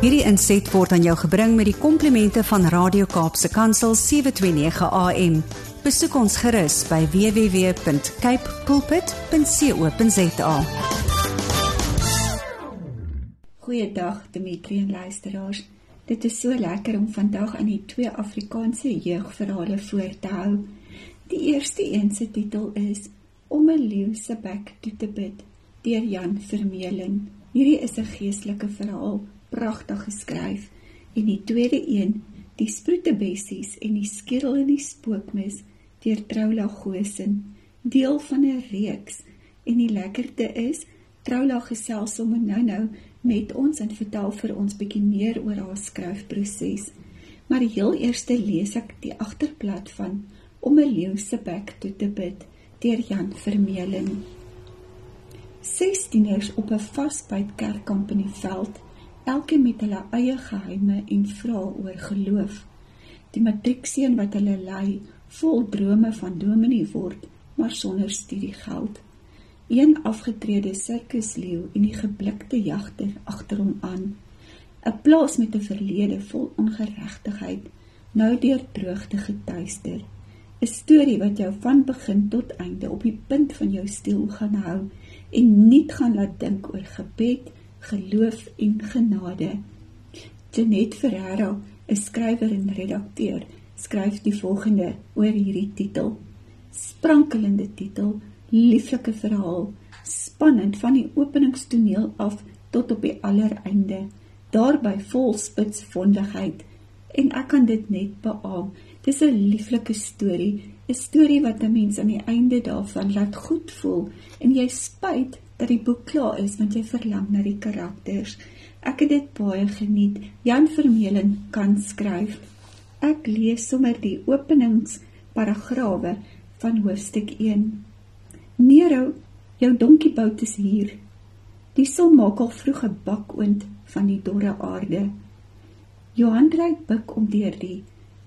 Hierdie inset word aan jou gebring met die komplimente van Radio Kaapse Kansel 729 AM. Besoek ons gerus by www.cape pulpit.co.za. Goeiedag Dimitri en luisteraars. Dit is so lekker om vandag aan die twee Afrikaanse jeugverhale voor te hou. Die eerste een se titel is Om 'n leeu se bek toe te bid deur Jan Vermeulen. Hierdie is 'n geestelike verhaal, pragtig geskryf. En die tweede een, Die sproetebessies en die skedel en die spookmis deur Troula Gosen, deel van 'n reeks. En die lekkerte is Troula gesels sommer nou-nou met ons en vertel vir ons bietjie meer oor haar skryfproses. Maar heel eers lees ek die agterblad van Om 'n leeu se bek toe te bid deur Jan Vermeulen. 16ers op 'n vasbyt kerkkamp in die veld, elkeen met hulle eie geheime en vrae oor geloof. Die matriekseun wat hulle lei, vol drome van dominee word, maar sonder studiegeld. Een afgetrede sirkusleeu en die geblikte jagter agter hom aan. 'n Plaas met 'n verlede vol ongeregtigheid, nou deur droogte getuister. 'n Storie wat jou van begin tot einde op die punt van jou stiel gaan hou en nie gaan laat dink oor gebed, geloof en genade. Janet Ferreira, 'n skrywer en redakteur, skryf die volgende oor hierdie titel. Sprankelende titel, lieflike verhaal, spannend van die openingstoneel af tot op die allereinde, daarby vol spitsvondigheid. En ek kan dit net beamoen. Dis 'n lieflike storie 'n storie wat 'n mens aan die einde daarvan laat goed voel en jy spyt dat die boek klaar is want jy verlang na die karakters. Ek het dit baie geniet. Jan Vermeulen kan skryf. Ek lees sommer die openingsparagrawe van hoofstuk 1. Nero, jou donkiebout is hier. Die son maak al vroeg 'n bakoond van die dorre aarde. Johan dryf buk om deur die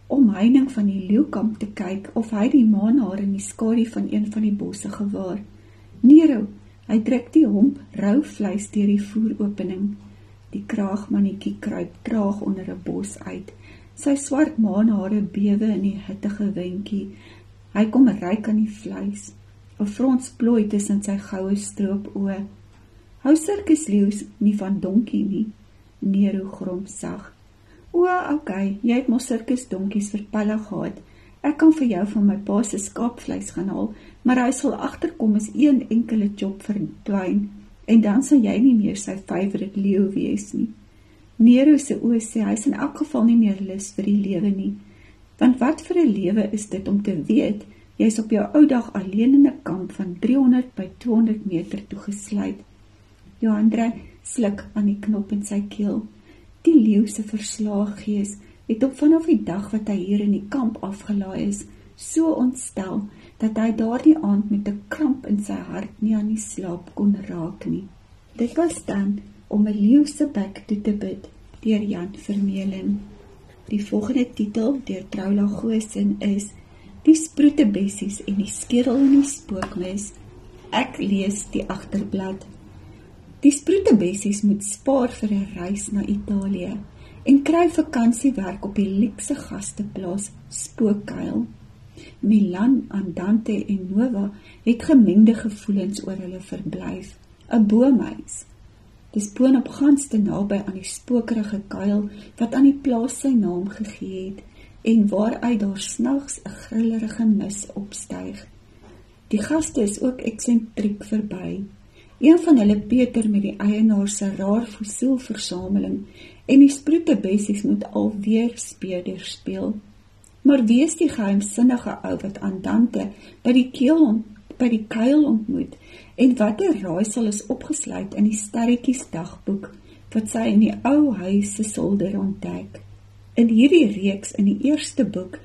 omheining van die leeukamp te kyk of hy die maanhaar in die skadu van een van die bosse gewaar. Nero, hy druk die homp rou vleis deur die voeropening. Die kraagmannetjie kruip traag onder 'n bos uit. Sy swart maanhare bewe in die hittige windjie. Hy kom ryk aan die vleis. 'n Frons plooi tussen sy goue stroop oë. Hou sirkusleeu's nie van donkie nie. Nero grom sag. O, okay, jy het mos sirkus donkies vir pelle gehad. Ek kan vir jou van my pa se skaapvleis gaan haal, maar hy sal agterkom as een enkele chop verdwyn en dan sal jy nie meer sy favourite leeu wees nie. Nero se oë sê hy is in elk geval nie meer lus vir die lewe nie. Want wat vir 'n lewe is dit om te weet jy's op jou ou dag alleen in 'n kamp van 300 by 200 meter toegesluit. Johandre sluk aan die knop in sy keel. Die leeu se verslae gees het op vanaf die dag wat hy hier in die kamp afgelaai is, so ontstel dat hy daardie aand met 'n kramp in sy hart nie aan die slaap kon raak nie. Dit was dan om 'n leeu se bek toe te bid deur Jan Vermeulen. Die volgende titel deur Troula Gosen is Die sproetebessies en die skedel en die spookmes. Ek lees die agterblad. Die sproetebessies moet spaar vir 'n reis na Italië en kry vakansiewerk op die luukse gasteplaas Spookkuil. Milan, Andante en Nova het gemengde gevoelens oor hulle verblyf. 'n Boomhuis. Dis boonop gans te naby aan die spookerige kuil wat aan die plaas sy naam gegee het en waaruit daar snags 'n grillerige mis opstyg. Die gaste is ook eksentriek verby. Een van hulle Peter met die eienaar se raar fossielversameling en die sproete bessies moet alweer speeder speel. Maar wie is die geheimsinnige ou wat aan Dante by die keel by die kuil ontmoet en watter raaisel is opgesluit in die sterretjies dagboek wat sy in die ou huis se solder ontdek. In hierdie reeks in die eerste boek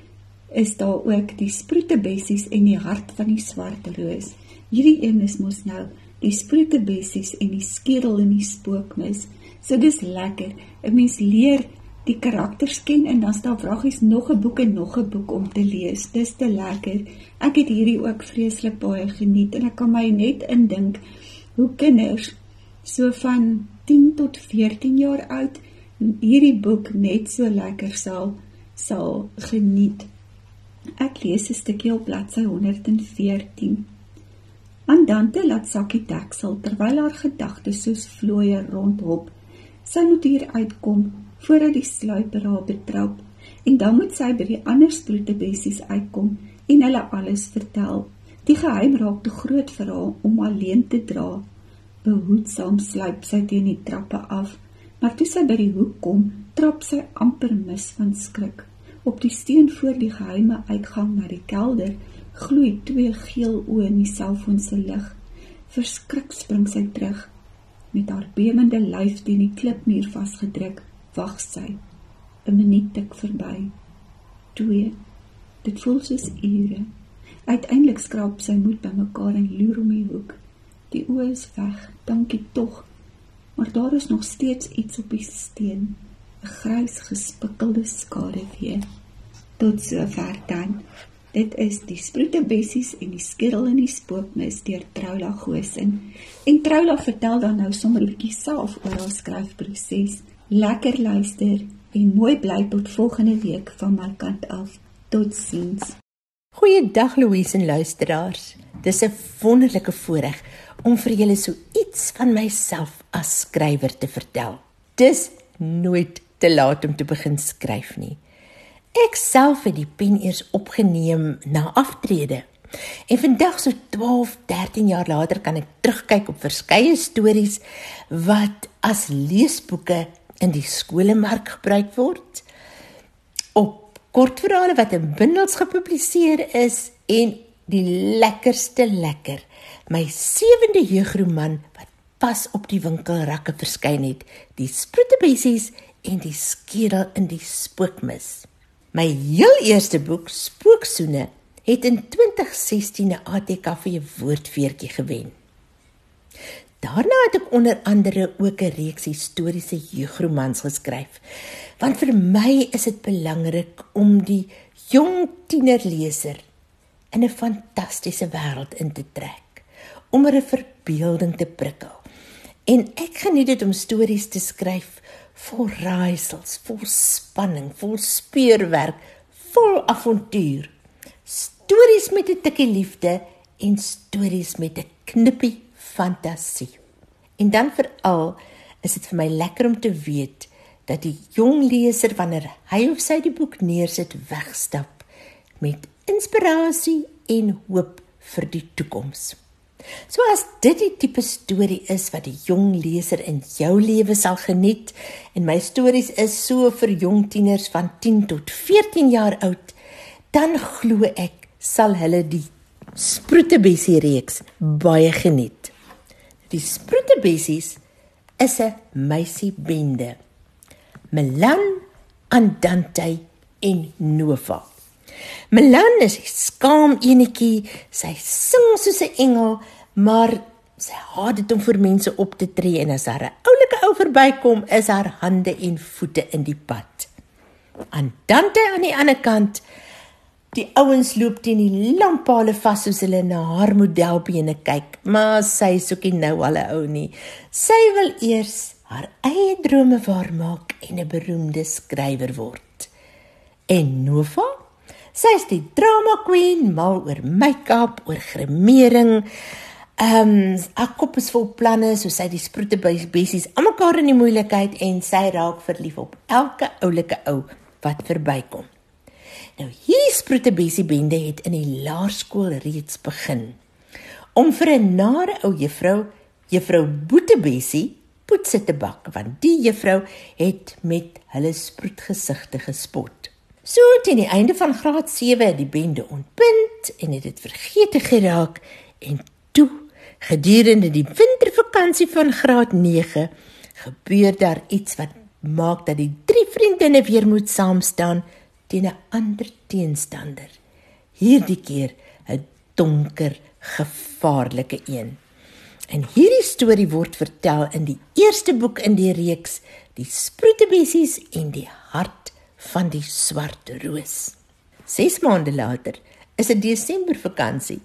is daar ook die sproete bessies en die hart van die swart roos. Hierdie een is mos nou die sproetebessies en die skedel en die spookmis. So dis lekker. 'n Mens leer die karakters ken en dan staan vragies nog 'n boek en nog 'n boek om te lees. Dis te lekker. Ek het hierdie ook vreeslik baie geniet en ek kan my net indink hoe kinders so van 10 tot 14 jaar oud hierdie boek net so lekker sal sal geniet. Ek lees 'n stukkie op bladsy 114. Andante laat sakkie deksel terwyl haar gedagtes soos vlooie rondhop. Sy moet hier uitkom voordat die sluiper haar betrap en dan moet sy by die ander sproetebessies uitkom en hulle alles vertel. Die geheim raak te groot vir haar om alleen te dra. Behoedsaam sluip sy teen die trappe af Maar toe sy by die hoek kom, trap sy amper mis van skrik. Op die steen voor die geheime uitgang na die kelder gloei twee geel oë in die selfoon se lig. Verskrik spring sy terug met haar bewende lyf teen die klipmuur vasgedruk. Wag sy. 'n Minuut tik verby. 2. Dit voel soos ure. Uiteindelik skraap sy moed bymekaar en loer om die hoek. Die oë is weg. Dankie tog maar daar is nog steeds iets op die steen, 'n grys gespikkelde skaduwee. Tot sover dan. Dit is die sproetebessies en die skittel in die spookmis deur Troula Gosen. En Troula vertel dan nou sommer 'n bietjie self oor haar skryfproses. Lekker luister en mooi bly tot volgende week van my kant af. Totsiens. Goeiedag Louise en luisteraars. Dis 'n wonderlike voorreg om vir julle so iets van myself as skrywer te vertel. Dis nooit te laat om te begin skryf nie. Ek self het die pen eers opgeneem na aftrede. En vandag so 12, 13 jaar later kan ek terugkyk op verskeie stories wat as leesboeke in die skolemark gebruik word. Op kortverhale wat in bundels gepubliseer is en die lekkerste lekker my sewende jeugroman wat pas op die winkelrakke verskyn het, die sproetebessies en die skedel in die spookmis. My heel eerste boek, Spooksoene, het in 2016 'n ATKV woordfeertjie gewen. Daarna het ek onder andere ook 'n reeks historiese jeugromans geskryf. Want vir my is dit belangrik om die jong tienerleser in 'n fantastiese wêreld in te trek om 'n verbeelding te prikkel. En ek geniet dit om stories te skryf vol raaisels, vol spanning, vol speurwerk, vol avontuur. Stories met 'n tikkie liefde en stories met 'n knippie fantasie. En dan veral is dit vir my lekker om te weet dat die jong leser wanneer hy of sy die boek neersit wegstap met inspirasie en hoop vir die toekoms. So as dit die tipe storie is wat die jong leser in jou lewe sal geniet en my stories is so vir jong tieners van 10 tot 14 jaar oud, dan glo ek sal hulle die Sproetebessie reeks baie geniet. Die Sproetebessies is 'n meisiebende. Melan, Andante en Nova. Melan is skaam enetjie. Sy sing soos 'n engel, maar sy haat dit om vir mense op te tree en as haar 'n oulike ou verbykom, is haar hande en voete in die pad. Aan Dante aan die ander kant, die ouens loop teen die lamppale vas soos hulle na haar modelbene kyk, maar sy soekie nou al 'n ou nie. Sy wil eers haar eie drome waarmaak en 'n beroemde skrywer word. En Nova Sy is die drama queen, mal oor make-up, oor grimering. Ehm, um, haar kop is vol planne, so sy die sproete bessies almekaar in die moeilikheid en sy raak verlief op elke oulike ou wat verbykom. Nou hierdie sproete bessie bende het in die laerskool reeds begin. Om vir 'n nare ou juffrou, juffrou Boetebessie, poetse te bak, want die juffrou het met hulle sproetgesigte gespot. So teen die einde van graad 7 het die bende ontbind en het dit vergeete geraak en toe gedurende die wintervakansie van graad 9 gebeur daar iets wat maak dat die drie vriendinne weer moet saam staan teen 'n ander teenstander. Hierdie keer 'n donker, gevaarlike een. En hierdie storie word vertel in die eerste boek in die reeks, Die Sproetebessies en die Hart van die swart roos. 6 maande later is dit Desember vakansie.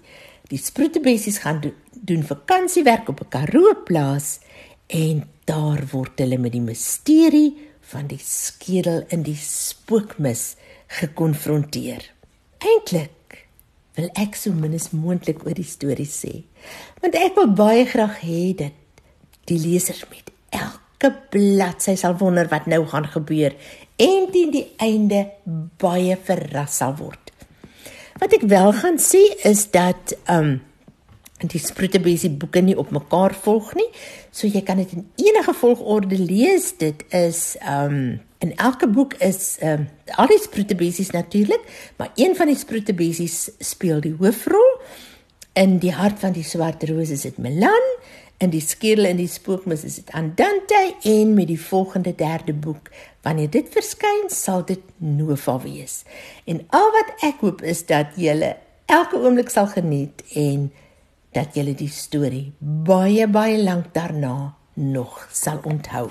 Die sproetebessies gaan do doen vakansiewerk op 'n Karoo plaas en daar word hulle met die misterie van die skedel in die spookmis gekonfronteer. Eintlik wil ek so min as moontlik oor die storie sê, want ek wil baie graag hê dat die lesers met elke bladsy sal wonder wat nou gaan gebeur en teen die einde baie verras sal word. Wat ek wel gaan sê is dat um die Sprutebesie boeke nie op mekaar volg nie. So jy kan dit in enige volgorde lees. Dit is um in elke boek is um al die Sprutebesies natuurlik, maar een van die Sprutebesies speel die hoofrol. In die hart van die swart roos is dit Melan in die skedel in die spookmis is dit Andante en met die volgende derde boek wanneer dit verskyn sal dit Nova wees. En al wat ek hoop is dat julle elke oomblik sal geniet en dat julle die storie baie baie lank daarna nog sal onthou.